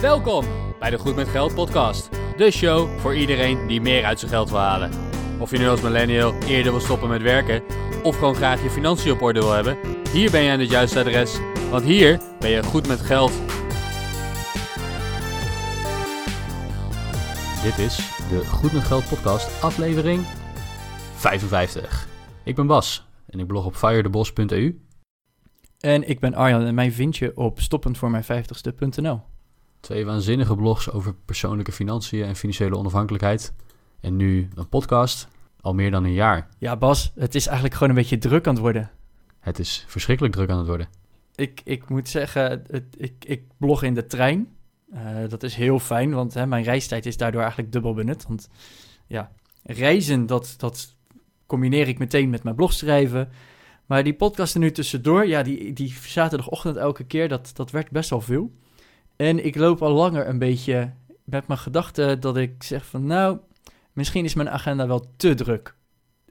Welkom bij de Goed met Geld podcast. De show voor iedereen die meer uit zijn geld wil halen. Of je nu als millennial eerder wil stoppen met werken of gewoon graag je financiën op orde wil hebben, hier ben je aan het juiste adres, want hier ben je goed met geld. Dit is de Goed met Geld podcast, aflevering 55. Ik ben Bas en ik blog op firedebos.eu. En ik ben Arjan en mij vind je op stoppendvoormijn50ste.nl. Twee waanzinnige blogs over persoonlijke financiën en financiële onafhankelijkheid. En nu een podcast, al meer dan een jaar. Ja, Bas, het is eigenlijk gewoon een beetje druk aan het worden. Het is verschrikkelijk druk aan het worden. Ik, ik moet zeggen, het, ik, ik blog in de trein. Uh, dat is heel fijn, want hè, mijn reistijd is daardoor eigenlijk dubbel benut. Want ja, reizen, dat, dat combineer ik meteen met mijn blog schrijven. Maar die podcasten nu tussendoor, ja, die, die zaterdagochtend elke keer, dat, dat werd best wel veel. En ik loop al langer een beetje met mijn gedachten dat ik zeg van nou, misschien is mijn agenda wel te druk.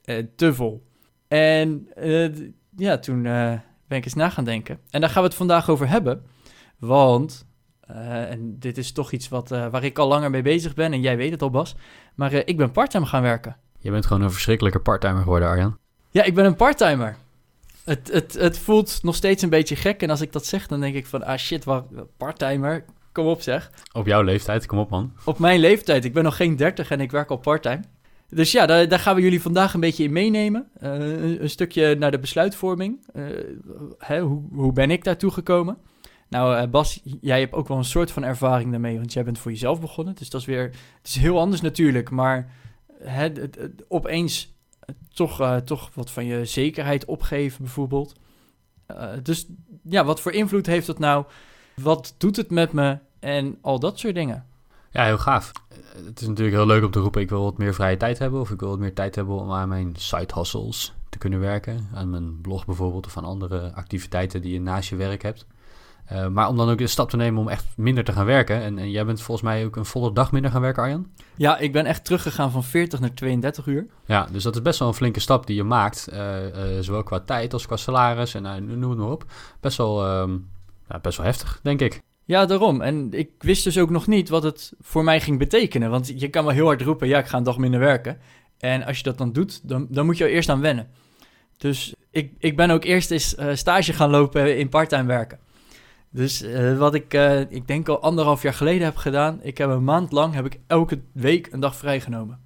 Eh, te vol. En uh, ja, toen uh, ben ik eens na gaan denken. En daar gaan we het vandaag over hebben. Want, en dit is toch iets wat, waar ik al langer mee bezig ben. En jij weet het al Bas. Maar ik ben parttime gaan werken. Je bent gewoon een verschrikkelijke parttimer geworden Arjan. Ja, ik ben een parttimer. Het, het, het voelt nog steeds een beetje gek. En als ik dat zeg, dan denk ik van, ah shit, wat parttimer. Kom op zeg. Op jouw leeftijd, kom op man. Op mijn leeftijd. Ik ben nog geen 30 en ik werk al parttime. Dus ja, daar, daar, gaan we jullie vandaag een beetje in meenemen. Uh, een, een, stukje naar de besluitvorming. Uh, hè, hoe, hoe ben ik daartoe gekomen? Nou, uh, Bas, jij hebt ook wel een soort van ervaring daarmee, want jij bent voor jezelf begonnen. Dus dat is weer, het is heel anders natuurlijk, maar hè, het, het, opeens toch, uh, toch wat van je zekerheid opgeven, bijvoorbeeld. Uh, dus ja, wat voor invloed heeft dat nou? Wat doet het met me? En al dat soort dingen. Ja, heel gaaf. Het is natuurlijk heel leuk om te roepen: ik wil wat meer vrije tijd hebben. Of ik wil wat meer tijd hebben om aan mijn side hustles te kunnen werken. Aan mijn blog bijvoorbeeld, of aan andere activiteiten die je naast je werk hebt. Uh, maar om dan ook de stap te nemen om echt minder te gaan werken. En, en, jij bent volgens mij ook een volle dag minder gaan werken, Arjan? Ja, ik ben echt teruggegaan van 40 naar 32 uur. Ja, dus dat is best wel een flinke stap die je maakt. Uh, uh, zowel qua tijd als qua salaris en noem het maar op. Best wel, um, ja, best wel heftig, denk ik. Ja, daarom. En ik wist dus ook nog niet wat het voor mij ging betekenen. Want je kan wel heel hard roepen, ja, ik ga een dag minder werken. En als je dat dan doet, dan, dan moet je er eerst aan wennen. Dus ik, ik ben ook eerst eens stage gaan lopen in parttime werken. Dus uh, wat ik, uh, ik denk al anderhalf jaar geleden heb gedaan, ik heb een maand lang, heb ik elke week een dag vrijgenomen.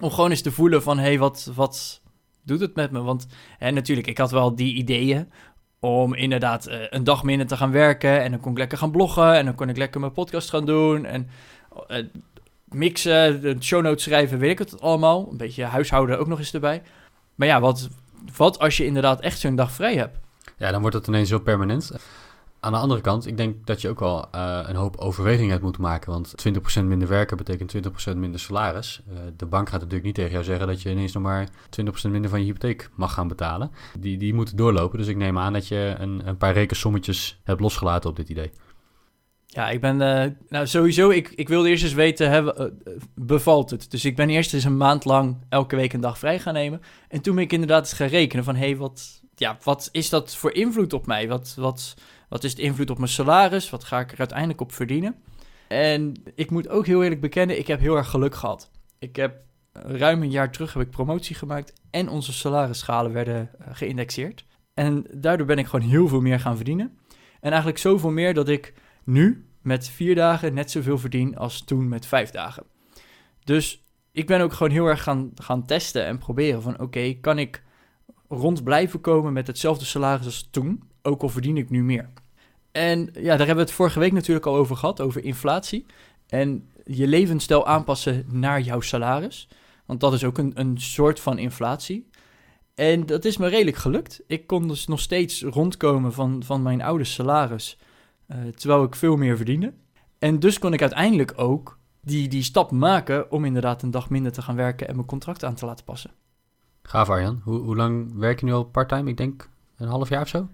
Om gewoon eens te voelen van, hé, hey, wat, wat doet het met me? Want hè, natuurlijk, ik had wel die ideeën om inderdaad uh, een dag minder te gaan werken. En dan kon ik lekker gaan bloggen en dan kon ik lekker mijn podcast gaan doen. En mixen, de show notes schrijven, weet ik het allemaal. Een beetje huishouden ook nog eens erbij. Maar ja, wat, wat als je inderdaad echt zo'n dag vrij hebt? Ja, dan wordt het ineens zo permanent. Aan de andere kant, ik denk dat je ook wel uh, een hoop overwegingen hebt moeten maken. Want 20% minder werken betekent 20% minder salaris. Uh, de bank gaat natuurlijk niet tegen jou zeggen dat je ineens nog maar 20% minder van je hypotheek mag gaan betalen. Die, die moeten doorlopen. Dus ik neem aan dat je een, een paar rekensommetjes hebt losgelaten op dit idee. Ja, ik ben. Uh, nou, sowieso, ik, ik wilde eerst eens weten, bevalt het? Dus ik ben eerst eens een maand lang elke week een dag vrij gaan nemen. En toen ben ik inderdaad eens gaan rekenen van, hey, wat, ja, wat is dat voor invloed op mij? Wat, wat, wat is de invloed op mijn salaris? Wat ga ik er uiteindelijk op verdienen? En ik moet ook heel eerlijk bekennen, ik heb heel erg geluk gehad. Ik heb ruim een jaar terug heb ik promotie gemaakt en onze salarisschalen werden eh, geïndexeerd. En daardoor ben ik gewoon heel veel meer gaan verdienen. En eigenlijk zoveel meer dat ik nu met vier dagen net zoveel verdien als toen met vijf dagen. Dus ik ben ook gewoon heel erg gaan, gaan testen en proberen van oké, kan ik rond blijven komen met hetzelfde salaris als toen? Ook al verdien ik nu meer. En ja, daar hebben we het vorige week natuurlijk al over gehad, over inflatie. En je levensstijl aanpassen naar jouw salaris. Want dat is ook een, een soort van inflatie. En dat is me redelijk gelukt. Ik kon dus nog steeds rondkomen van, van mijn oude salaris, uh, terwijl ik veel meer verdiende. En dus kon ik uiteindelijk ook die, die stap maken om inderdaad een dag minder te gaan werken en mijn contract aan te laten passen. Gaaf Arjan. Hoe, hoe lang werk je nu al parttime? Ik denk een half jaar of zo?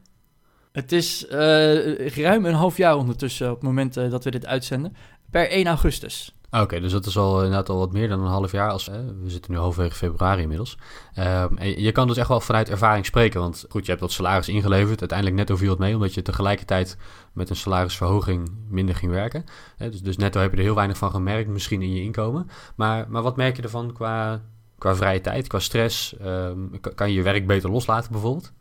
Het is uh, ruim een half jaar ondertussen op het moment uh, dat we dit uitzenden. Per 1 augustus. Oké, dus dat is al inderdaad al wat meer dan een half jaar. Als, we zitten nu halverwege februari inmiddels. Ehm, je kan dus echt wel vanuit ervaring spreken. Want goed, je hebt dat salaris ingeleverd. Uiteindelijk netto viel het mee, omdat je tegelijkertijd met een salarisverhoging minder ging werken. dus, dus netto heb je er heel weinig van gemerkt, misschien in je inkomen. Maar, maar wat merk je ervan qua, qua vrije tijd, qua stress? Ehm, kan je je werk beter loslaten bijvoorbeeld?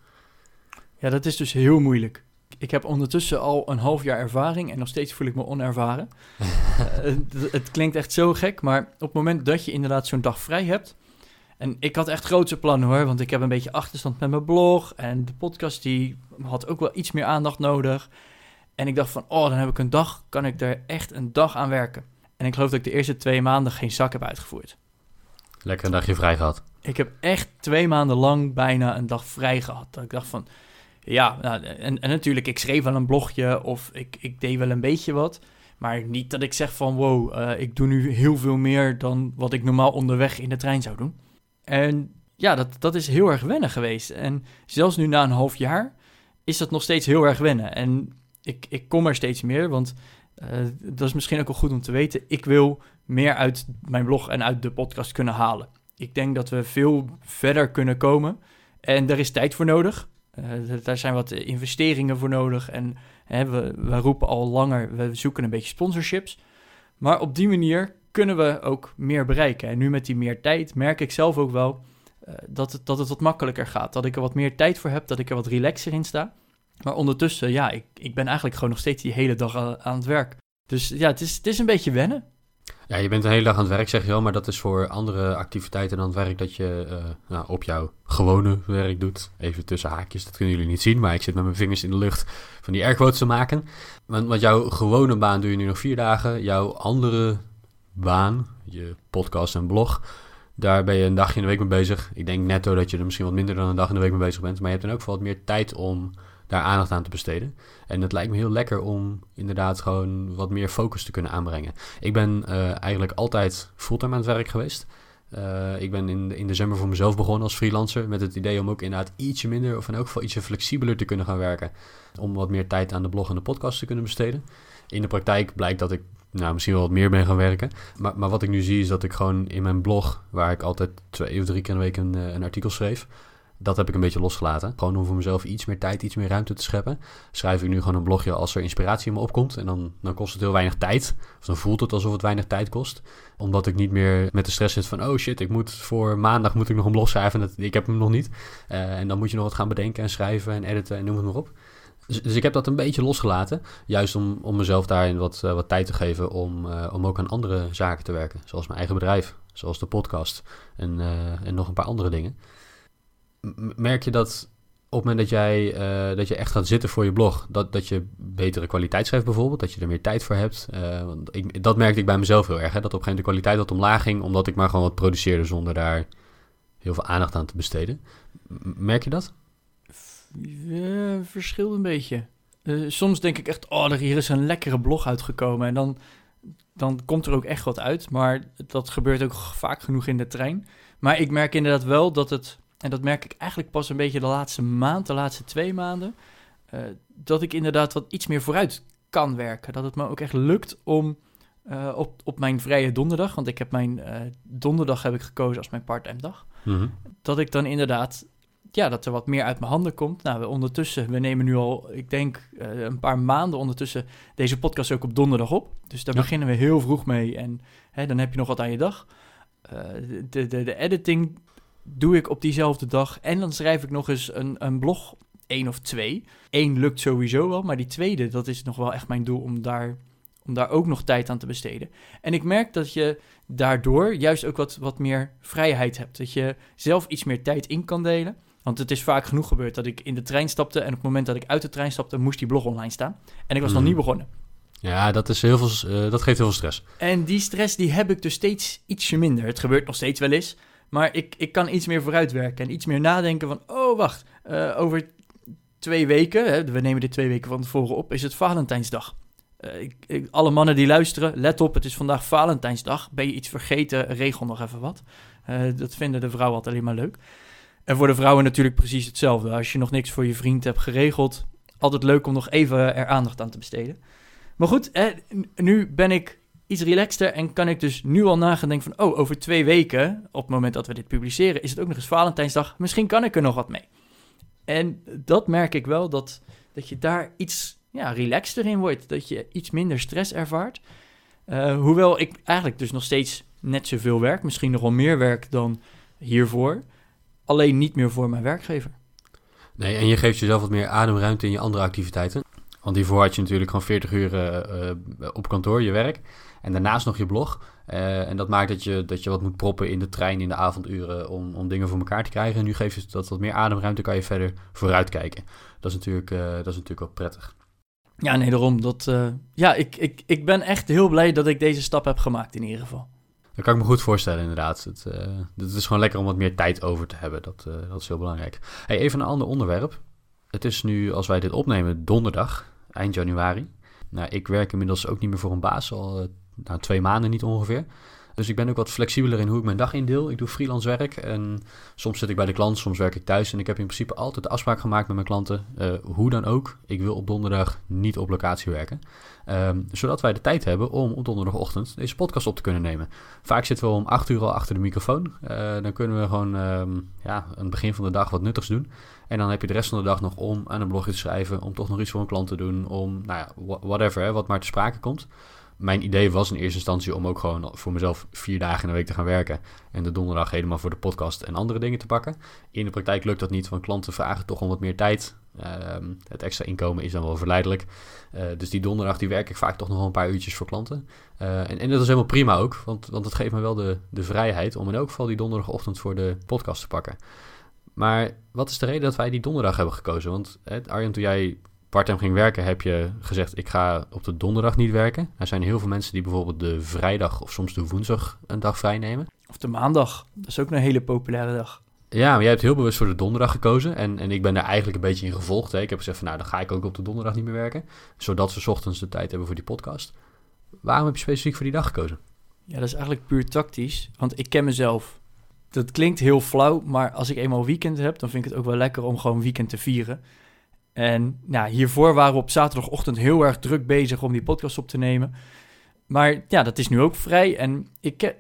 Ja, dat is dus heel moeilijk. Ik heb ondertussen al een half jaar ervaring en nog steeds voel ik me onervaren. uh, het, klinkt echt zo gek, maar op het moment dat je inderdaad zo'n dag vrij hebt. En ik had echt grootse plannen hoor, want ik heb een beetje achterstand met mijn blog. En de podcast die had ook wel iets meer aandacht nodig. En ik dacht van, oh, dan heb ik een dag, kan ik er echt een dag aan werken. En ik geloof dat ik de eerste twee maanden geen zak heb uitgevoerd. Lekker een dagje vrij gehad. Ik heb echt twee maanden lang bijna een dag vrij gehad. Dat ik dacht van, ja, nou, en, natuurlijk, ik schreef wel een blogje of ik, ik deed wel een beetje wat. Maar niet dat ik zeg van wow, uh, ik doe nu heel veel meer dan wat ik normaal onderweg in de trein zou doen. En ja, dat, dat is heel erg wennen geweest. En zelfs nu na een half jaar is dat nog steeds heel erg wennen. En ik, ik kom er steeds meer, want uh, dat is misschien ook wel goed om te weten. Ik wil meer uit mijn blog en uit de podcast kunnen halen. Ik denk dat we veel verder kunnen komen. En daar is tijd voor nodig. Uh, daar zijn wat investeringen voor nodig. En hè, we, we roepen al langer, we zoeken een beetje sponsorships. Maar op die manier kunnen we ook meer bereiken. En nu met die meer tijd merk ik zelf ook wel uh, dat, het, dat het wat makkelijker gaat. Dat ik er wat meer tijd voor heb, dat ik er wat relaxer in sta. Maar ondertussen, ja, ik, ik ben eigenlijk gewoon nog steeds die hele dag aan, aan het werk. Dus ja, het is, het is een beetje wennen. Ja, je bent een hele dag aan het werk, zeg je wel, maar dat is voor andere activiteiten dan het werk dat je uh, nou, op jouw gewone werk doet. Even tussen haakjes, dat kunnen jullie niet zien, maar ik zit met mijn vingers in de lucht van die airquotes te maken. Want, want jouw gewone baan doe je nu nog vier dagen. Jouw andere baan, je podcast en blog, daar ben je een dagje in de week mee bezig. Ik denk netto dat je er misschien wat minder dan een dag in de week mee bezig bent, maar je hebt dan ook wat meer tijd om daar aandacht aan te besteden. En het lijkt me heel lekker om inderdaad gewoon wat meer focus te kunnen aanbrengen. Ik ben uh, eigenlijk altijd fulltime aan het werk geweest. Uh, ik ben in, in december voor mezelf begonnen als freelancer met het idee om ook inderdaad ietsje minder of in elk geval ietsje flexibeler te kunnen gaan werken. Om wat meer tijd aan de blog en de podcast te kunnen besteden. In de praktijk blijkt dat ik nou, misschien wel wat meer ben gaan werken. Maar, maar wat ik nu zie is dat ik gewoon in mijn blog, waar ik altijd twee of drie keer in de week een, eh, een artikel schreef, dat heb ik een beetje losgelaten. Gewoon om voor mezelf iets meer tijd, iets meer ruimte te scheppen. Schrijf ik nu gewoon een blogje als er inspiratie in me opkomt. En dan, dan kost het heel weinig tijd. Of dan voelt het alsof het weinig tijd kost. Omdat ik niet meer met de stress zit van... oh shit, ik moet voor maandag moet ik nog een blog schrijven. Dat, ik heb hem nog niet. Uh, en dan moet je nog wat gaan bedenken en schrijven en editen en noem het maar op. Dus, dus ik heb dat een beetje losgelaten. Juist om, om mezelf daarin wat, uh, wat tijd te geven om, uh, om ook aan andere zaken te werken. Zoals mijn eigen bedrijf, zoals de podcast en, en nog een paar andere dingen merk je dat op het moment dat jij uh, dat je echt gaat zitten voor je blog, dat, dat je betere kwaliteit schrijft bijvoorbeeld, dat je er meer tijd voor hebt. Uh, want ik, dat merkte ik bij mezelf heel erg, hè, dat op een gegeven moment de kwaliteit wat omlaag ging, omdat ik maar gewoon wat produceerde zonder daar heel veel aandacht aan te besteden. Merk je dat? Uh, verschilt een beetje. soms denk ik echt, oh, hier is een lekkere blog uitgekomen en dan, dan komt er ook echt wat uit, maar dat gebeurt ook vaak genoeg in de trein. Maar ik merk inderdaad wel dat het en dat merk ik eigenlijk pas een beetje de laatste maand, de laatste twee maanden, uh, dat ik inderdaad wat iets meer vooruit kan werken. Dat het me ook echt lukt om uh, op, op mijn vrije donderdag, want ik heb mijn uh, donderdag heb ik gekozen als mijn parttime dag, mm -hmm. dat ik dan inderdaad, ja, dat er wat meer uit mijn handen komt. Nou, we ondertussen, we nemen nu al, ik denk een paar maanden ondertussen deze podcast ook op donderdag op. Dus daar ja. beginnen we heel vroeg mee en hè, dan heb je nog wat aan je dag. de, de, de editing doe ik op diezelfde dag. En dan schrijf ik nog eens een, een blog, één of twee. Eén lukt sowieso wel, maar die tweede, dat is nog wel echt mijn doel om daar, om daar ook nog tijd aan te besteden. En ik merk dat je daardoor juist ook wat, wat meer vrijheid hebt. Dat je zelf iets meer tijd in kan delen. Want het is vaak genoeg gebeurd dat ik in de trein stapte en op het moment dat ik uit de trein stapte, moest die blog online staan. En ik was nog niet begonnen. Ja, dat, is heel veel, uh, dat geeft heel veel stress. En die stress die heb ik dus steeds ietsje minder. Het gebeurt nog steeds wel eens. Maar ik, ik kan iets meer vooruitwerken en iets meer nadenken van... oh, wacht, uh, over twee weken, hè, we nemen dit twee weken van tevoren op... is het Valentijnsdag. Uh, ik, ik, alle mannen die luisteren, let op, het is vandaag Valentijnsdag. Ben je iets vergeten, regel nog even wat. Uh, dat vinden de vrouwen altijd alleen maar leuk. En voor de vrouwen natuurlijk precies hetzelfde. Als je nog niks voor je vriend hebt geregeld... altijd leuk om nog even er aandacht aan te besteden. Maar goed, nu ben ik iets relaxter en kan ik dus nu al nagaan denken van... oh, over twee weken, op het moment dat we dit publiceren... is het ook nog eens Valentijnsdag. Misschien kan ik er nog wat mee. En dat merk ik wel, dat, dat je daar iets ja, relaxter in wordt. Dat je iets minder stress ervaart. Uh, hoewel ik eigenlijk dus nog steeds net zoveel werk. Misschien nog wel meer werk dan hiervoor. Alleen niet meer voor mijn werkgever. Nee, en je geeft jezelf wat meer ademruimte in je andere activiteiten. Want hiervoor had je natuurlijk gewoon 40 uur uh, op kantoor, je werk. En daarnaast nog je blog. Uh, en dat maakt dat je, dat je wat moet proppen in de trein in de avonduren om, om dingen voor elkaar te krijgen. En nu geeft je dat wat meer ademruimte, kan je verder vooruitkijken. Dat is natuurlijk, dat is natuurlijk wel prettig. Ja, nee, daarom. Dat, ja, ik, ik, ik ben echt heel blij dat ik deze stap heb gemaakt in ieder geval. Dat kan ik me goed voorstellen, inderdaad. Het, het is gewoon lekker om wat meer tijd over te hebben. Dat, dat is heel belangrijk. Hey, even een ander onderwerp. Het is nu, als wij dit opnemen, donderdag eind januari. Nou, ik werk inmiddels ook niet meer voor een baas, al uh, nou, twee maanden niet ongeveer. Dus ik ben ook wat flexibeler in hoe ik mijn dag indeel. Ik doe freelance werk en soms zit ik bij de klant, soms werk ik thuis. En ik heb in principe altijd de afspraak gemaakt met mijn klanten, uh, hoe dan ook. Ik wil op donderdag niet op locatie werken. Um, zodat wij de tijd hebben om op donderdagochtend deze podcast op te kunnen nemen. Vaak zitten we om 8 uur al achter de microfoon. Uh, dan kunnen we gewoon um, ja, aan het begin van de dag wat nuttigs doen. En dan heb je de rest van de dag nog om aan een blogje te schrijven, om toch nog iets voor een klant te doen, om, nou ja, whatever, hè, wat maar te sprake komt. Mijn idee was in eerste instantie om ook gewoon voor mezelf vier dagen in de week te gaan werken. En de donderdag helemaal voor de podcast en andere dingen te pakken. In de praktijk lukt dat niet, want klanten vragen toch om wat meer tijd. Um, het extra inkomen is dan wel verleidelijk. Uh, dus die donderdag die werk ik vaak toch nog wel een paar uurtjes voor klanten. Uh, en, en, dat is helemaal prima ook, want, want het geeft me wel de, de vrijheid om in elk geval die donderdagochtend voor de podcast te pakken. Maar wat is de reden dat wij die donderdag hebben gekozen? Want hè, Arjen, toen jij parttime ging werken, heb je gezegd: ik ga op de donderdag niet werken. Er zijn heel veel mensen die bijvoorbeeld de vrijdag of soms de woensdag een dag vrij nemen. Of de maandag. Dat is ook een hele populaire dag. Ja, maar jij hebt heel bewust voor de donderdag gekozen. En, en ik ben daar eigenlijk een beetje in gevolgd. Hè. Ik heb gezegd van nou, dan ga ik ook op de donderdag niet meer werken. Zodat we ochtends de tijd hebben voor die podcast. Waarom heb je specifiek voor die dag gekozen? Ja, dat is eigenlijk puur tactisch. Want ik ken mezelf dat klinkt heel flauw, maar als ik eenmaal weekend heb, dan vind ik het ook wel lekker om gewoon weekend te vieren. En nou, hiervoor waren we op zaterdagochtend heel erg druk bezig om die podcast op te nemen. Maar ja, dat is nu ook vrij. En ik,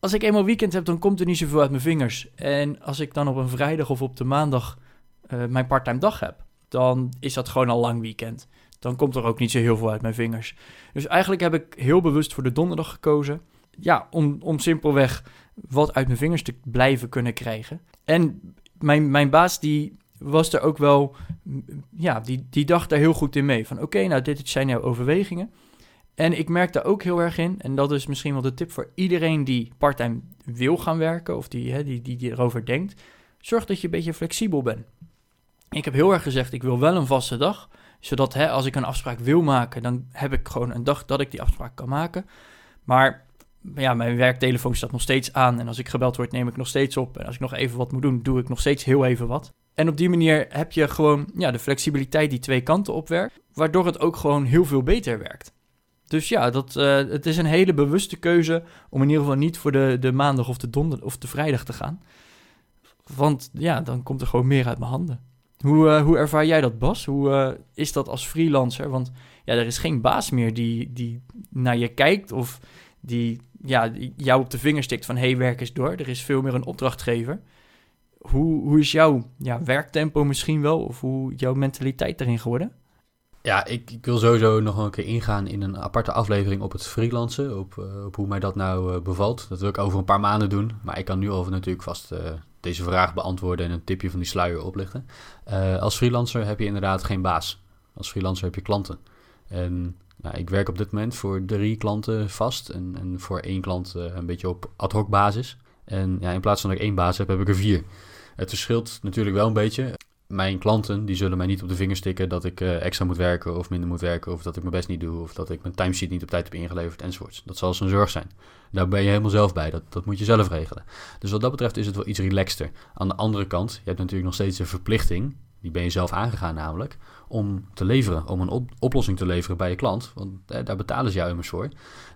als ik eenmaal weekend heb, dan komt er niet zoveel uit mijn vingers. En als ik dan op een vrijdag of op de maandag uh, mijn parttime dag heb, dan is dat gewoon al lang weekend. Dan komt er ook niet zo heel veel uit mijn vingers. Dus eigenlijk heb ik heel bewust voor de donderdag gekozen. Ja, om, om simpelweg wat uit mijn vingers te blijven kunnen krijgen. En mijn, mijn baas die was er ook wel, ja, die, die dacht daar heel goed in mee. Van oké, nou dit zijn jouw overwegingen. En ik merk daar ook heel erg in, en dat is misschien wel de tip voor iedereen die parttime wil gaan werken, of die, hè, die, die, erover denkt. Zorg dat je een beetje flexibel bent. Ik heb heel erg gezegd, ik wil wel een vaste dag, zodat hè, als ik een afspraak wil maken, dan heb ik gewoon een dag dat ik die afspraak kan maken. Maar ja, mijn werktelefoon staat nog steeds aan. En als ik gebeld word, neem ik nog steeds op. En als ik nog even wat moet doen, doe ik nog steeds heel even wat. En op die manier heb je gewoon ja, de flexibiliteit die twee kanten opwerkt. Waardoor het ook gewoon heel veel beter werkt. Dus ja, dat, uh, het is een hele bewuste keuze om in ieder geval niet voor de, de maandag of de donderdag of de vrijdag te gaan. Want ja, dan komt er gewoon meer uit mijn handen. Hoe, uh, hoe ervaar jij dat, Bas? Hoe uh, is dat als freelancer? Want ja, er is geen baas meer die, die naar je kijkt of die ja, jou op de vinger stikt van hey, werk eens door. Er is veel meer een opdrachtgever. Hoe, hoe is jouw ja, werktempo misschien wel? Of hoe jouw mentaliteit erin geworden? Ja, ik, ik, wil sowieso nog een keer ingaan in een aparte aflevering op het freelancen. Op, uh, op hoe mij dat nou uh, bevalt. Dat wil ik over een paar maanden doen. Maar ik kan nu al natuurlijk vast uh, deze vraag beantwoorden en een tipje van die sluier oplichten. als freelancer heb je inderdaad geen baas. Als freelancer heb je klanten. En nou, ik werk op dit moment voor drie klanten vast en, en voor één klant een beetje op ad hoc basis. En ja, in plaats van dat ik één baas heb, heb ik er vier. Het verschilt natuurlijk wel een beetje. Mijn klanten die zullen mij niet op de vinger stikken dat ik uh, extra moet werken of minder moet werken, of dat ik mijn best niet doe, of dat ik mijn timesheet niet op tijd heb ingeleverd enzovoorts. Dat zal zijn zorg zijn. Daar ben je helemaal zelf bij. Dat, dat moet je zelf regelen. Dus wat dat betreft is het wel iets relaxter. Aan de andere kant, je hebt natuurlijk nog steeds een verplichting die ben je zelf aangegaan namelijk, om te leveren, om een oplossing te leveren bij je klant. Want daar betalen ze jou immers voor.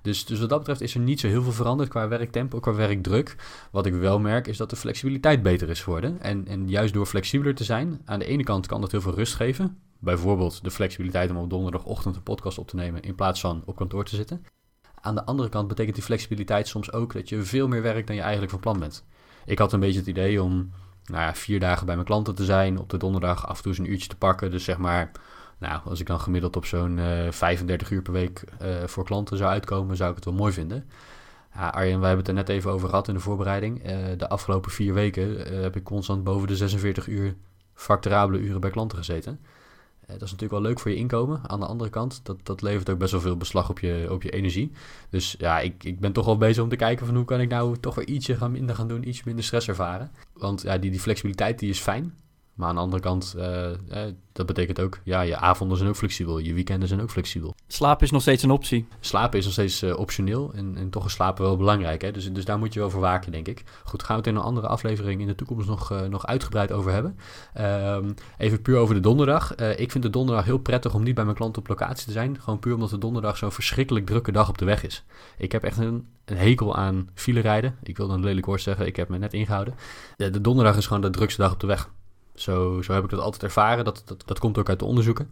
Dus, dus wat dat betreft is er niet zo heel veel veranderd qua werktempo, qua werkdruk. Wat ik wel merk is dat de flexibiliteit beter is geworden. En, en juist door flexibeler te zijn, aan de ene kant kan dat heel veel rust geven. Bijvoorbeeld de flexibiliteit om op donderdagochtend een podcast op te nemen in plaats van op kantoor te zitten. Aan de andere kant betekent die flexibiliteit soms ook dat je veel meer werkt dan je eigenlijk van plan bent. Ik had een beetje het idee om nou ja, vier dagen bij mijn klanten te zijn, op de donderdag af en toe eens een uurtje te pakken. Dus zeg maar, nou, als ik dan gemiddeld op zo'n 35 uur per week voor klanten zou uitkomen, zou ik het wel mooi vinden. Arjen, wij hebben het er net even over gehad in de voorbereiding. de afgelopen vier weken heb ik constant boven de 46 uur facturabele uren bij klanten gezeten. Uh, dat is natuurlijk wel leuk voor je inkomen. Aan de andere kant, dat, dat levert ook best wel veel beslag op je, op je energie. Dus ja, ik, ik ben toch wel bezig om te kijken van hoe kan ik nou toch weer ietsje gaan minder gaan doen, iets minder stress ervaren. Want ja, die, die flexibiliteit die is fijn. Maar aan de andere kant, uh, dat betekent ook, ja, je avonden zijn ook flexibel, je weekenden zijn ook flexibel. Slapen is nog steeds een optie. Slapen is nog steeds uh, optioneel en, en toch is slapen wel belangrijk. Hè? Dus, dus daar moet je wel voor waken, denk ik. Goed, gaan we het in een andere aflevering in de toekomst nog, uh, nog uitgebreid over hebben. Um, even puur over de donderdag. ik vind de donderdag heel prettig om niet bij mijn klant op locatie te zijn. Gewoon puur omdat de donderdag zo'n verschrikkelijk drukke dag op de weg is. Ik heb echt een, een hekel aan file rijden. Ik wil dan lelijk woord zeggen, ik heb me net ingehouden. de donderdag is gewoon de drukste dag op de weg. Zo, zo heb ik dat altijd ervaren. Dat, dat, dat komt ook uit de onderzoeken.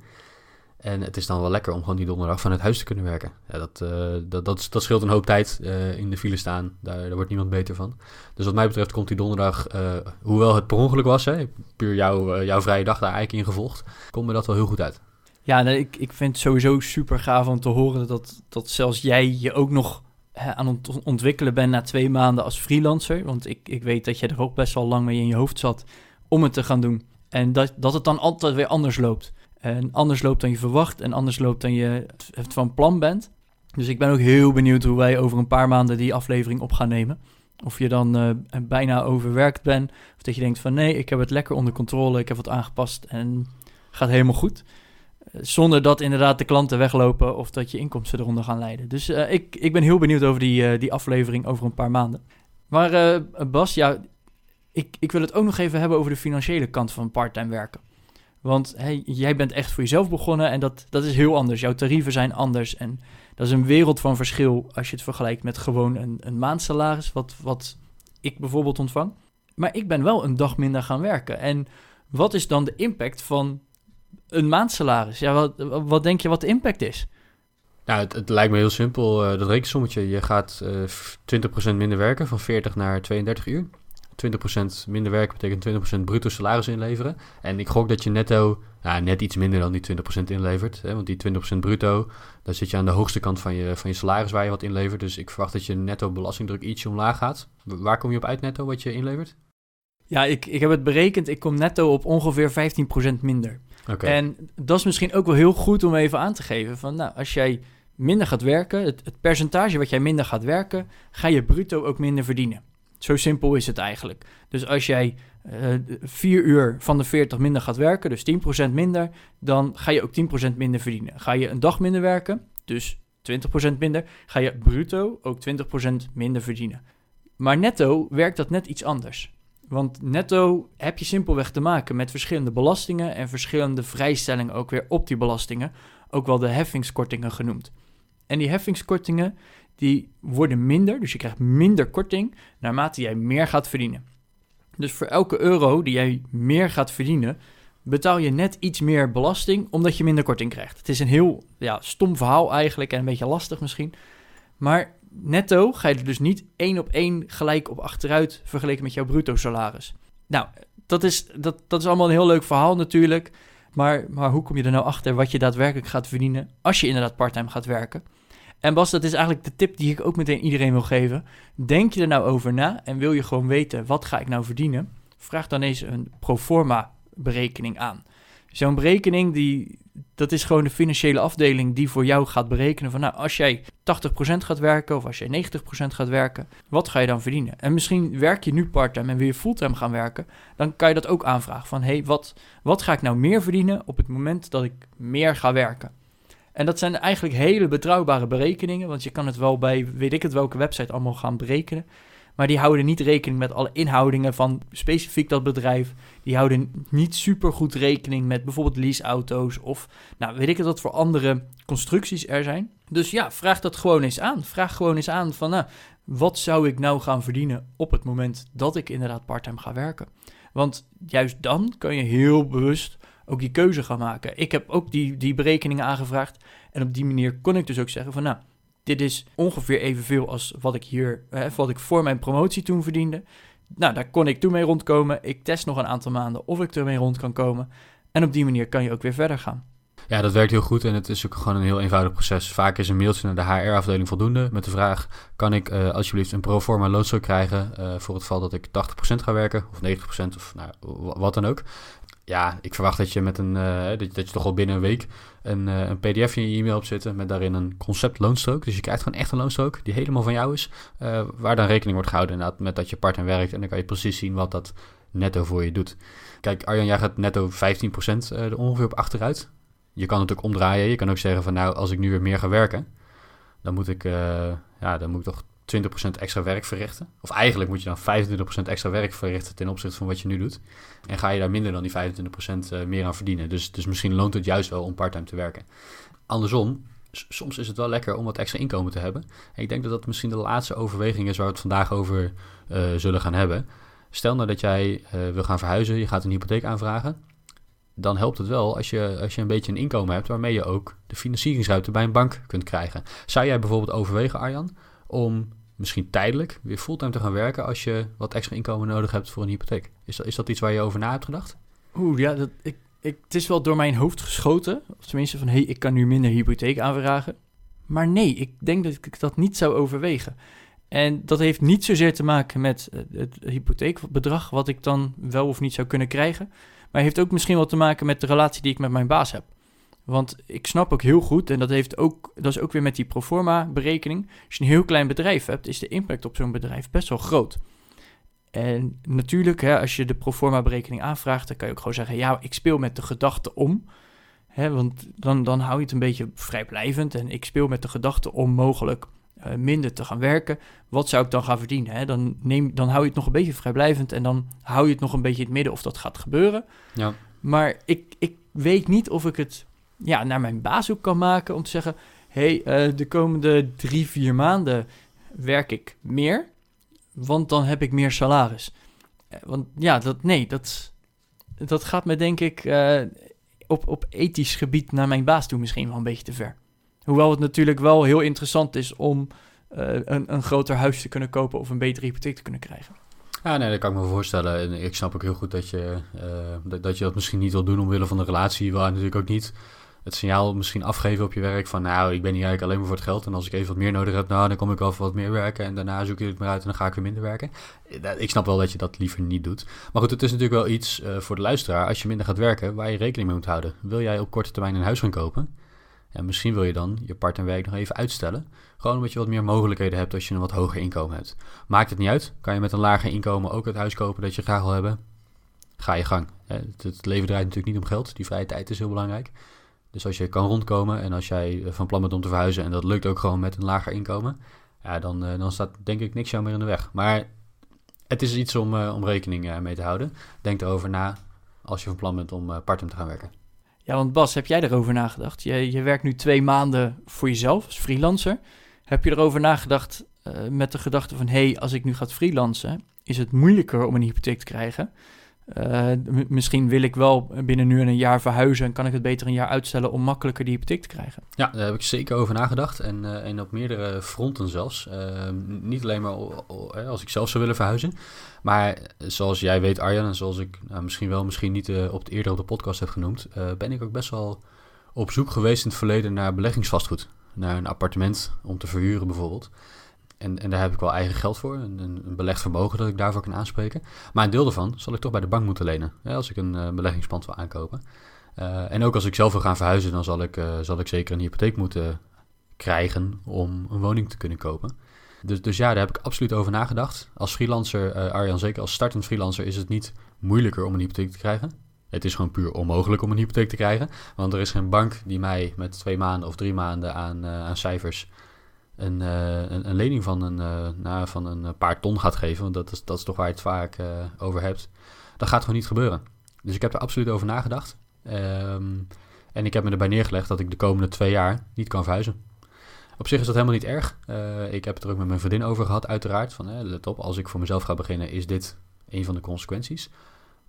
En het is dan wel lekker om gewoon die donderdag vanuit huis te kunnen werken. Ja, dat, uh, dat, dat, dat, scheelt een hoop tijd uh, in de file staan. Daar, daar, wordt niemand beter van. Dus wat mij betreft komt die donderdag, uh, hoewel het per ongeluk was, hè, puur jou, jouw vrije dag daar eigenlijk in gevolgd, komt me dat wel heel goed uit. Ja, ik, ik vind het sowieso super gaaf om te horen dat, dat zelfs jij je ook nog hè, aan het ontwikkelen bent na twee maanden als freelancer. Want ik, ik weet dat jij er ook best wel lang mee in je hoofd zat om het te gaan doen. En dat, dat het dan altijd weer anders loopt. En anders loopt dan je verwacht en anders loopt dan je het van plan bent. Dus ik ben ook heel benieuwd hoe wij over een paar maanden die aflevering op gaan nemen. Of je dan uh, bijna overwerkt bent. Of dat je denkt van nee, ik heb het lekker onder controle. Ik heb wat aangepast en gaat helemaal goed. Eh, zonder dat inderdaad de klanten weglopen of dat je inkomsten eronder gaan leiden. Dus uh, ik, ik ben heel benieuwd over die, die aflevering over een paar maanden. Maar Bas, ja, ik, ik wil het ook nog even hebben over de financiële kant van parttime werken. Want jij bent echt voor jezelf begonnen en dat, dat is heel anders. Jouw tarieven zijn anders en dat is een wereld van verschil als je het vergelijkt met gewoon een, een maandsalaris, wat, wat ik bijvoorbeeld ontvang. Maar ik ben wel een dag minder gaan werken. En wat is dan de impact van een maandsalaris? Ja, wat, wat denk je wat de impact is? Nou, het, het lijkt me heel simpel, uh, dat rekensommetje. Je gaat uh, eh, 20% minder werken, van 40 naar 32 uur. 20% minder werken betekent 20% bruto salaris inleveren. En ik gok dat je netto nou, net iets minder dan die 20% inlevert. Hè? Want die 20% bruto, daar zit je aan de hoogste kant van je, van je salaris waar je wat inlevert. Dus ik verwacht dat je netto belastingdruk ietsje omlaag gaat. Waar kom je op uit netto wat je inlevert? Ja, ik, ik heb het berekend. Ik kom netto op ongeveer 15% minder. Okay. En dat is misschien ook wel heel goed om even aan te geven. Van, nou, als jij minder gaat werken, het, het percentage wat jij minder gaat werken, ga je bruto ook minder verdienen. Zo simpel is het eigenlijk. Dus als jij uh, eh, 4 uur van de 40 minder gaat werken, dus 10% minder, dan ga je ook 10% minder verdienen. Ga je een dag minder werken, dus 20% minder, ga je bruto ook 20% minder verdienen. Maar netto werkt dat net iets anders. Want netto heb je simpelweg te maken met verschillende belastingen en verschillende vrijstellingen ook weer op die belastingen, ook wel de heffingskortingen genoemd. En die heffingskortingen die worden minder, dus je krijgt minder korting naarmate jij meer gaat verdienen. Dus voor elke euro die jij meer gaat verdienen, betaal je net iets meer belasting omdat je minder korting krijgt. Het is een heel ja, stom verhaal eigenlijk en een beetje lastig misschien. Maar netto ga je er dus niet één op één gelijk op achteruit vergeleken met jouw bruto salaris. Nou, dat is, dat, dat is allemaal een heel leuk verhaal natuurlijk. Maar, maar hoe kom je er nou achter wat je daadwerkelijk gaat verdienen als je inderdaad parttime gaat werken? En Bas, dat is eigenlijk de tip die ik ook meteen iedereen wil geven. Denk je er nou over na en wil je gewoon weten wat ga ik nou verdienen? Vraag dan eens een proforma berekening aan. Zo'n berekening, die, dat is gewoon de financiële afdeling die voor jou gaat berekenen van nou, als jij 80% gaat werken of als jij 90% gaat werken, wat ga je dan verdienen? En misschien werk je nu parttime en wil je fulltime gaan werken, dan kan je dat ook aanvragen van hé, hey, wat, wat ga ik nou meer verdienen op het moment dat ik meer ga werken? En dat zijn eigenlijk hele betrouwbare berekeningen, want je kan het wel bij weet ik het welke website allemaal gaan berekenen. Maar die houden niet rekening met alle inhoudingen van specifiek dat bedrijf. Die houden niet super goed rekening met bijvoorbeeld leaseauto's of nou weet ik het wat voor andere constructies er zijn. Dus ja, vraag dat gewoon eens aan. Vraag gewoon eens aan van nou, wat zou ik nou gaan verdienen op het moment dat ik inderdaad parttime ga werken. Want juist dan kan je heel bewust ook die keuze gaan maken. Ik heb ook die, die berekeningen aangevraagd. En op die manier kon ik dus ook zeggen van nou, dit is ongeveer evenveel als wat ik hier, hè, wat ik voor mijn promotie toen verdiende. Nou, daar kon ik toen mee rondkomen. Ik test nog een aantal maanden of ik ermee rond kan komen. En op die manier kan je ook weer verder gaan. Ja, dat werkt heel goed en het is ook gewoon een heel eenvoudig proces. Vaak is een mailtje naar de HR-afdeling voldoende met de vraag... kan ik uh, alsjeblieft een pro forma loonstrook krijgen uh, voor het geval dat ik 80% ga werken... of 90% of nou, wat dan ook. Ja, ik verwacht dat je met een uh, dat, je toch al binnen een week een, een pdf in je e-mail op zitten... met daarin een concept loonstrook. Dus je krijgt gewoon echt een loonstrook die helemaal van jou is... waar dan rekening wordt gehouden inderdaad met dat je part-time werkt... en dan kan je precies zien wat dat netto voor je doet. Kijk, Arjan, jij gaat netto 15% er ongeveer op achteruit je kan het ook omdraaien. Je kan ook zeggen van nou, als ik nu weer meer ga werken, dan moet ik, ja, dan moet ik toch 20% extra werk verrichten. Of eigenlijk moet je dan 25% extra werk verrichten ten opzichte van wat je nu doet. En ga je daar minder dan die 25% uh, meer aan verdienen. Dus, dus misschien loont het juist wel om parttime te werken. Andersom, soms is het wel lekker om wat extra inkomen te hebben. En ik denk dat dat misschien de laatste overweging is waar we het vandaag over uh, zullen gaan hebben. Stel nou dat jij wil gaan verhuizen, je gaat een hypotheek aanvragen dan helpt het wel als je, als je een beetje een inkomen hebt waarmee je ook de financieringsruimte bij een bank kunt krijgen. Zou jij bijvoorbeeld overwegen, Arjan, om misschien tijdelijk weer fulltime te gaan werken als je wat extra inkomen nodig hebt voor een hypotheek? Is dat, is dat iets waar je over na hebt gedacht? Oeh, ja, dat, ik, ik, het is wel door mijn hoofd geschoten. Of tenminste van, hé, hey, ik kan nu minder hypotheek aanvragen. Maar nee, ik denk dat ik dat niet zou overwegen. En dat heeft niet zozeer te maken met het hypotheekbedrag, wat ik dan wel of niet zou kunnen krijgen. Maar heeft ook misschien wel te maken met de relatie die ik met mijn baas heb. Want ik snap ook heel goed, en dat, heeft ook, dat is ook weer met die proforma berekening. Als je een heel klein bedrijf hebt, is de impact op zo'n bedrijf best wel groot. En natuurlijk, hè, als je de proforma berekening aanvraagt, dan kan je ook gewoon zeggen: ja, ik speel met de gedachte om. Hè, want dan, dan hou je het een beetje vrijblijvend. En ik speel met de gedachte om mogelijk uh, minder te gaan werken, wat zou ik dan gaan verdienen? Hè? Dan, neem, dan hou je het nog een beetje vrijblijvend en dan hou je het nog een beetje in het midden of dat gaat gebeuren. Ja. Maar ik, ik weet niet of ik het ja, naar mijn baas ook kan maken om te zeggen: hé, hey, uh, de komende drie, vier maanden werk ik meer, want dan heb ik meer salaris. Eh, want ja, dat, nee, dat, dat gaat me denk ik uh, op, op ethisch gebied naar mijn baas toe misschien wel een beetje te ver. Hoewel het natuurlijk wel heel interessant is om een, een groter huis te kunnen kopen of een betere hypotheek te kunnen krijgen. Ja, nee, dat kan ik me voorstellen. En ik snap ook heel goed dat je, uh, dat, je dat misschien niet wil doen omwille van de relatie. Waar natuurlijk ook niet het signaal misschien afgeven op je werk van... nou, ik ben hier eigenlijk alleen maar voor het geld... en als ik even wat meer nodig heb, nou, dan kom ik wel wat meer werken... en daarna zoek ik het maar uit en dan ga ik weer minder werken. Ik snap wel dat je dat liever niet doet. Maar goed, het is natuurlijk wel iets uh, voor de luisteraar... als je minder gaat werken, waar je rekening mee moet houden. Wil jij op korte termijn een huis gaan kopen... En misschien wil je dan je partnerwerk nog even uitstellen. Gewoon omdat je wat meer mogelijkheden hebt als je een wat hoger inkomen hebt. Maakt het niet uit. Kan je met een lager inkomen ook het huis kopen dat je graag wil hebben? Ga je gang. Het leven draait natuurlijk niet om geld. Die vrije tijd is heel belangrijk. Dus als je kan rondkomen en als jij van plan bent om te verhuizen en dat lukt ook gewoon met een lager inkomen, ja, dan, eh, dan staat denk ik niks jou meer in de weg. Maar het is iets om, uh, om rekening eh, mee te houden. Denk erover na als je van plan bent om part-time te gaan werken. Ja, want Bas, heb jij erover nagedacht? Je, je werkt nu twee maanden voor jezelf als freelancer. Heb je erover nagedacht uh, met de gedachte van... hé, hey, als ik nu ga freelancen, is het moeilijker om een hypotheek te krijgen? Uh, misschien wil ik wel binnen nu een jaar verhuizen... en kan ik het beter een jaar uitstellen om makkelijker die hypotheek te krijgen? Ja, daar heb ik zeker over nagedacht. En, en op meerdere fronten zelfs. niet alleen maar als ik zelf zou willen verhuizen... Maar zoals jij weet, Arjan, en zoals ik nou, misschien wel, misschien niet op het, eerder op de podcast heb genoemd, ben ik ook best wel op zoek geweest in het verleden naar beleggingsvastgoed. Naar een appartement om te verhuren bijvoorbeeld. En, en daar heb ik wel eigen geld voor, een, een belegd vermogen dat ik daarvoor kan aanspreken. Maar een deel daarvan zal ik toch bij de bank moeten lenen, als ik een uh, beleggingspand wil aankopen. en ook als ik zelf wil gaan verhuizen, dan zal ik, zal ik zeker een hypotheek moeten krijgen om een woning te kunnen kopen. Dus, dus ja, daar heb ik absoluut over nagedacht. Als freelancer, Arjan, zeker als startend freelancer, is het niet moeilijker om een hypotheek te krijgen. Het is gewoon puur onmogelijk om een hypotheek te krijgen. Want er is geen bank die mij met twee maanden of drie maanden aan, aan cijfers een, uh, een, een, lening van een, nou, van een paar ton gaat geven. Want dat is, dat is toch waar je het vaak over hebt. Dat gaat gewoon niet gebeuren. Dus ik heb er absoluut over nagedacht. Um, en ik heb me erbij neergelegd dat ik de komende twee jaar niet kan verhuizen. Op zich is dat helemaal niet erg. Ik heb het er ook met mijn vriendin over gehad, uiteraard. Van, let op, als ik voor mezelf ga beginnen, is dit een van de consequenties.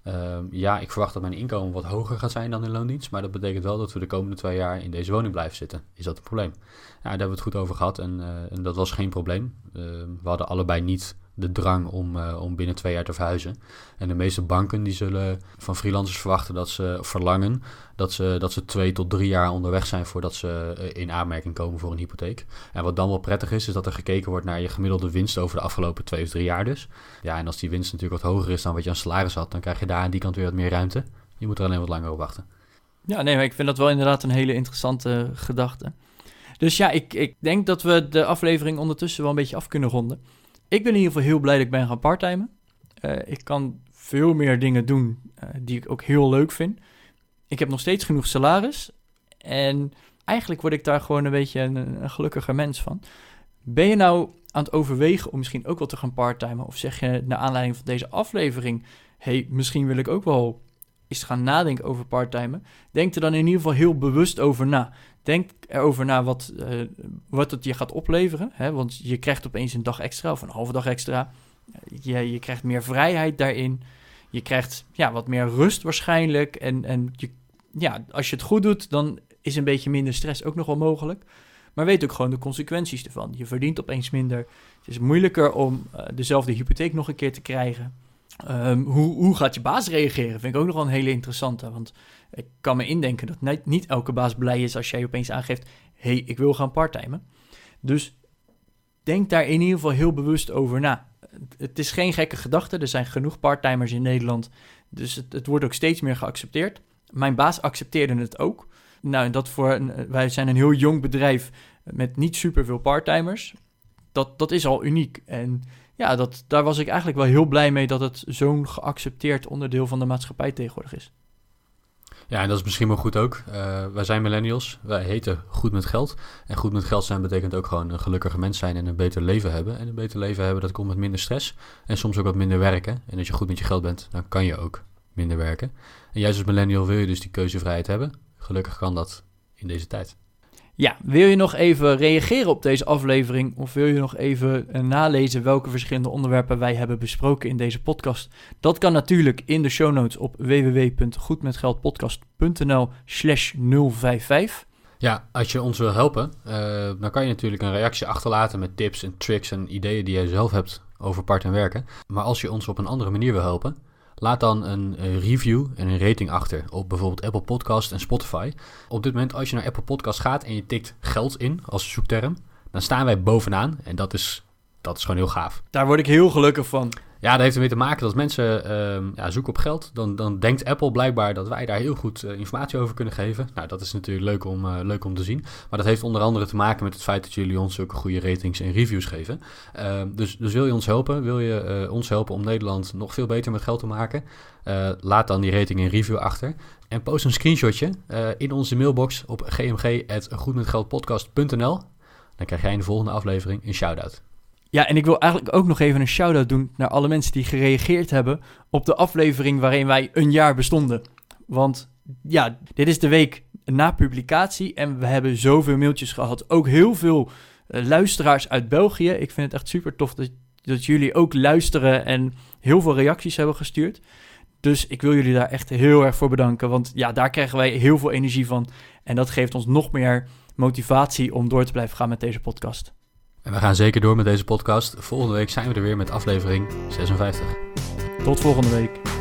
Ehm, ja, ik verwacht dat mijn inkomen wat hoger gaat zijn dan in loondienst. Maar dat betekent wel dat we de komende twee jaar in deze woning blijven zitten. Is dat een probleem? Ja, daar hebben we het goed over gehad en, eh, en dat was geen probleem. Ehm, we hadden allebei niet de drang om, uh, om binnen twee jaar te verhuizen. En de meeste banken die zullen van freelancers verwachten dat ze verlangen dat ze, dat ze twee tot drie jaar onderweg zijn voordat ze uh, in aanmerking komen voor een hypotheek. En wat dan wel prettig is, is dat er gekeken wordt naar je gemiddelde winst over de afgelopen twee of drie jaar dus. Ja, en als die winst natuurlijk wat hoger is dan wat je aan salaris had, dan krijg je daar aan die kant weer wat meer ruimte. Je moet er alleen wat langer op wachten. Ja, nee, maar ik vind dat wel inderdaad een hele interessante gedachte. Dus ja, ik, ik denk dat we de aflevering ondertussen wel een beetje af kunnen ronden. Ik ben in ieder geval heel blij dat ik ben gaan parttimen. Uh, ik kan veel meer dingen doen uh, die ik ook heel leuk vind. Ik heb nog steeds genoeg salaris. En eigenlijk word ik daar gewoon een beetje een, een gelukkiger mens van. Ben je nou aan het overwegen om misschien ook wel te gaan parttimen? Of zeg je naar aanleiding van deze aflevering... hey, misschien wil ik ook wel eens gaan nadenken over parttimen. Denk er dan in ieder geval heel bewust over na. Denk erover na wat, uh, wat het je gaat opleveren. Hè? Want je krijgt opeens een dag extra of een halve dag extra. Je, je krijgt meer vrijheid daarin. Je krijgt ja, wat meer rust waarschijnlijk. En, en je, ja, als je het goed doet, dan is een beetje minder stress ook nog wel mogelijk. Maar weet ook gewoon de consequenties ervan. Je verdient opeens minder. Het is moeilijker om uh, dezelfde hypotheek nog een keer te krijgen. Um, hoe, hoe gaat je baas reageren? Vind ik ook nog wel een hele interessante. Want ik kan me indenken dat niet, elke baas blij is als jij opeens aangeeft: hey, ik wil gaan parttimen. Dus denk daar in ieder geval heel bewust over na. Het is geen gekke gedachte. Er zijn genoeg parttimers in Nederland. Dus het, het, wordt ook steeds meer geaccepteerd. Mijn baas accepteerde het ook. Nou, dat voor wij zijn een heel jong bedrijf met niet superveel parttimers. Dat, dat is al uniek. En ja, dat, daar was ik eigenlijk wel heel blij mee dat het zo'n geaccepteerd onderdeel van de maatschappij tegenwoordig is. Ja, en dat is misschien wel goed ook. Uh, wij zijn millennials, wij heten goed met geld. En goed met geld zijn betekent ook gewoon een gelukkiger mens zijn en een beter leven hebben. En een beter leven hebben, dat komt met minder stress en soms ook wat minder werken. En als je goed met je geld bent, dan kan je ook minder werken. En juist als millennial wil je dus die keuzevrijheid hebben. Gelukkig kan dat in deze tijd. Ja, wil je nog even reageren op deze aflevering of wil je nog even uh, nalezen welke verschillende onderwerpen wij hebben besproken in deze podcast? Dat kan natuurlijk in de show notes op www.goedmetgeldpodcast.nl slash 055. Ja, als je ons wil helpen, uh, dan kan je natuurlijk een reactie achterlaten met tips en tricks en ideeën die jij zelf hebt over part en werken. Maar als je ons op een andere manier wil helpen, Laat dan een review en een rating achter op bijvoorbeeld Apple Podcast en Spotify. Op dit moment, als je naar Apple Podcast gaat en je tikt geld in als zoekterm, dan staan wij bovenaan. En dat is, dat is gewoon heel gaaf. Daar word ik heel gelukkig van. Ja, dat heeft ermee te maken dat mensen uh, ja, zoeken op geld, dan, dan denkt Apple blijkbaar dat wij daar heel goed uh, informatie over kunnen geven. Nou, dat is natuurlijk leuk om, uh, leuk om te zien. Maar dat heeft onder andere te maken met het feit dat jullie ons zulke goede ratings en reviews geven. Ehm, dus, dus wil je ons helpen, wil je eh, ons helpen om Nederland nog veel beter met geld te maken, laat dan die rating en review achter. En post een screenshotje in onze mailbox op gmg.goedmetgeldpodcast.nl. Dan krijg jij in de volgende aflevering een shout-out. Ja, en ik wil eigenlijk ook nog even een shout-out doen naar alle mensen die gereageerd hebben op de aflevering waarin wij een jaar bestonden. Want ja, dit is de week na publicatie en we hebben zoveel mailtjes gehad. Ook heel veel uh, luisteraars uit België. Ik vind het echt super tof dat, dat jullie ook luisteren en heel veel reacties hebben gestuurd. Dus ik wil jullie daar echt heel erg voor bedanken. Want ja, daar krijgen wij heel veel energie van. En dat geeft ons nog meer motivatie om door te blijven gaan met deze podcast. En we gaan zeker door met deze podcast. Volgende week zijn we er weer met aflevering 56. Tot volgende week.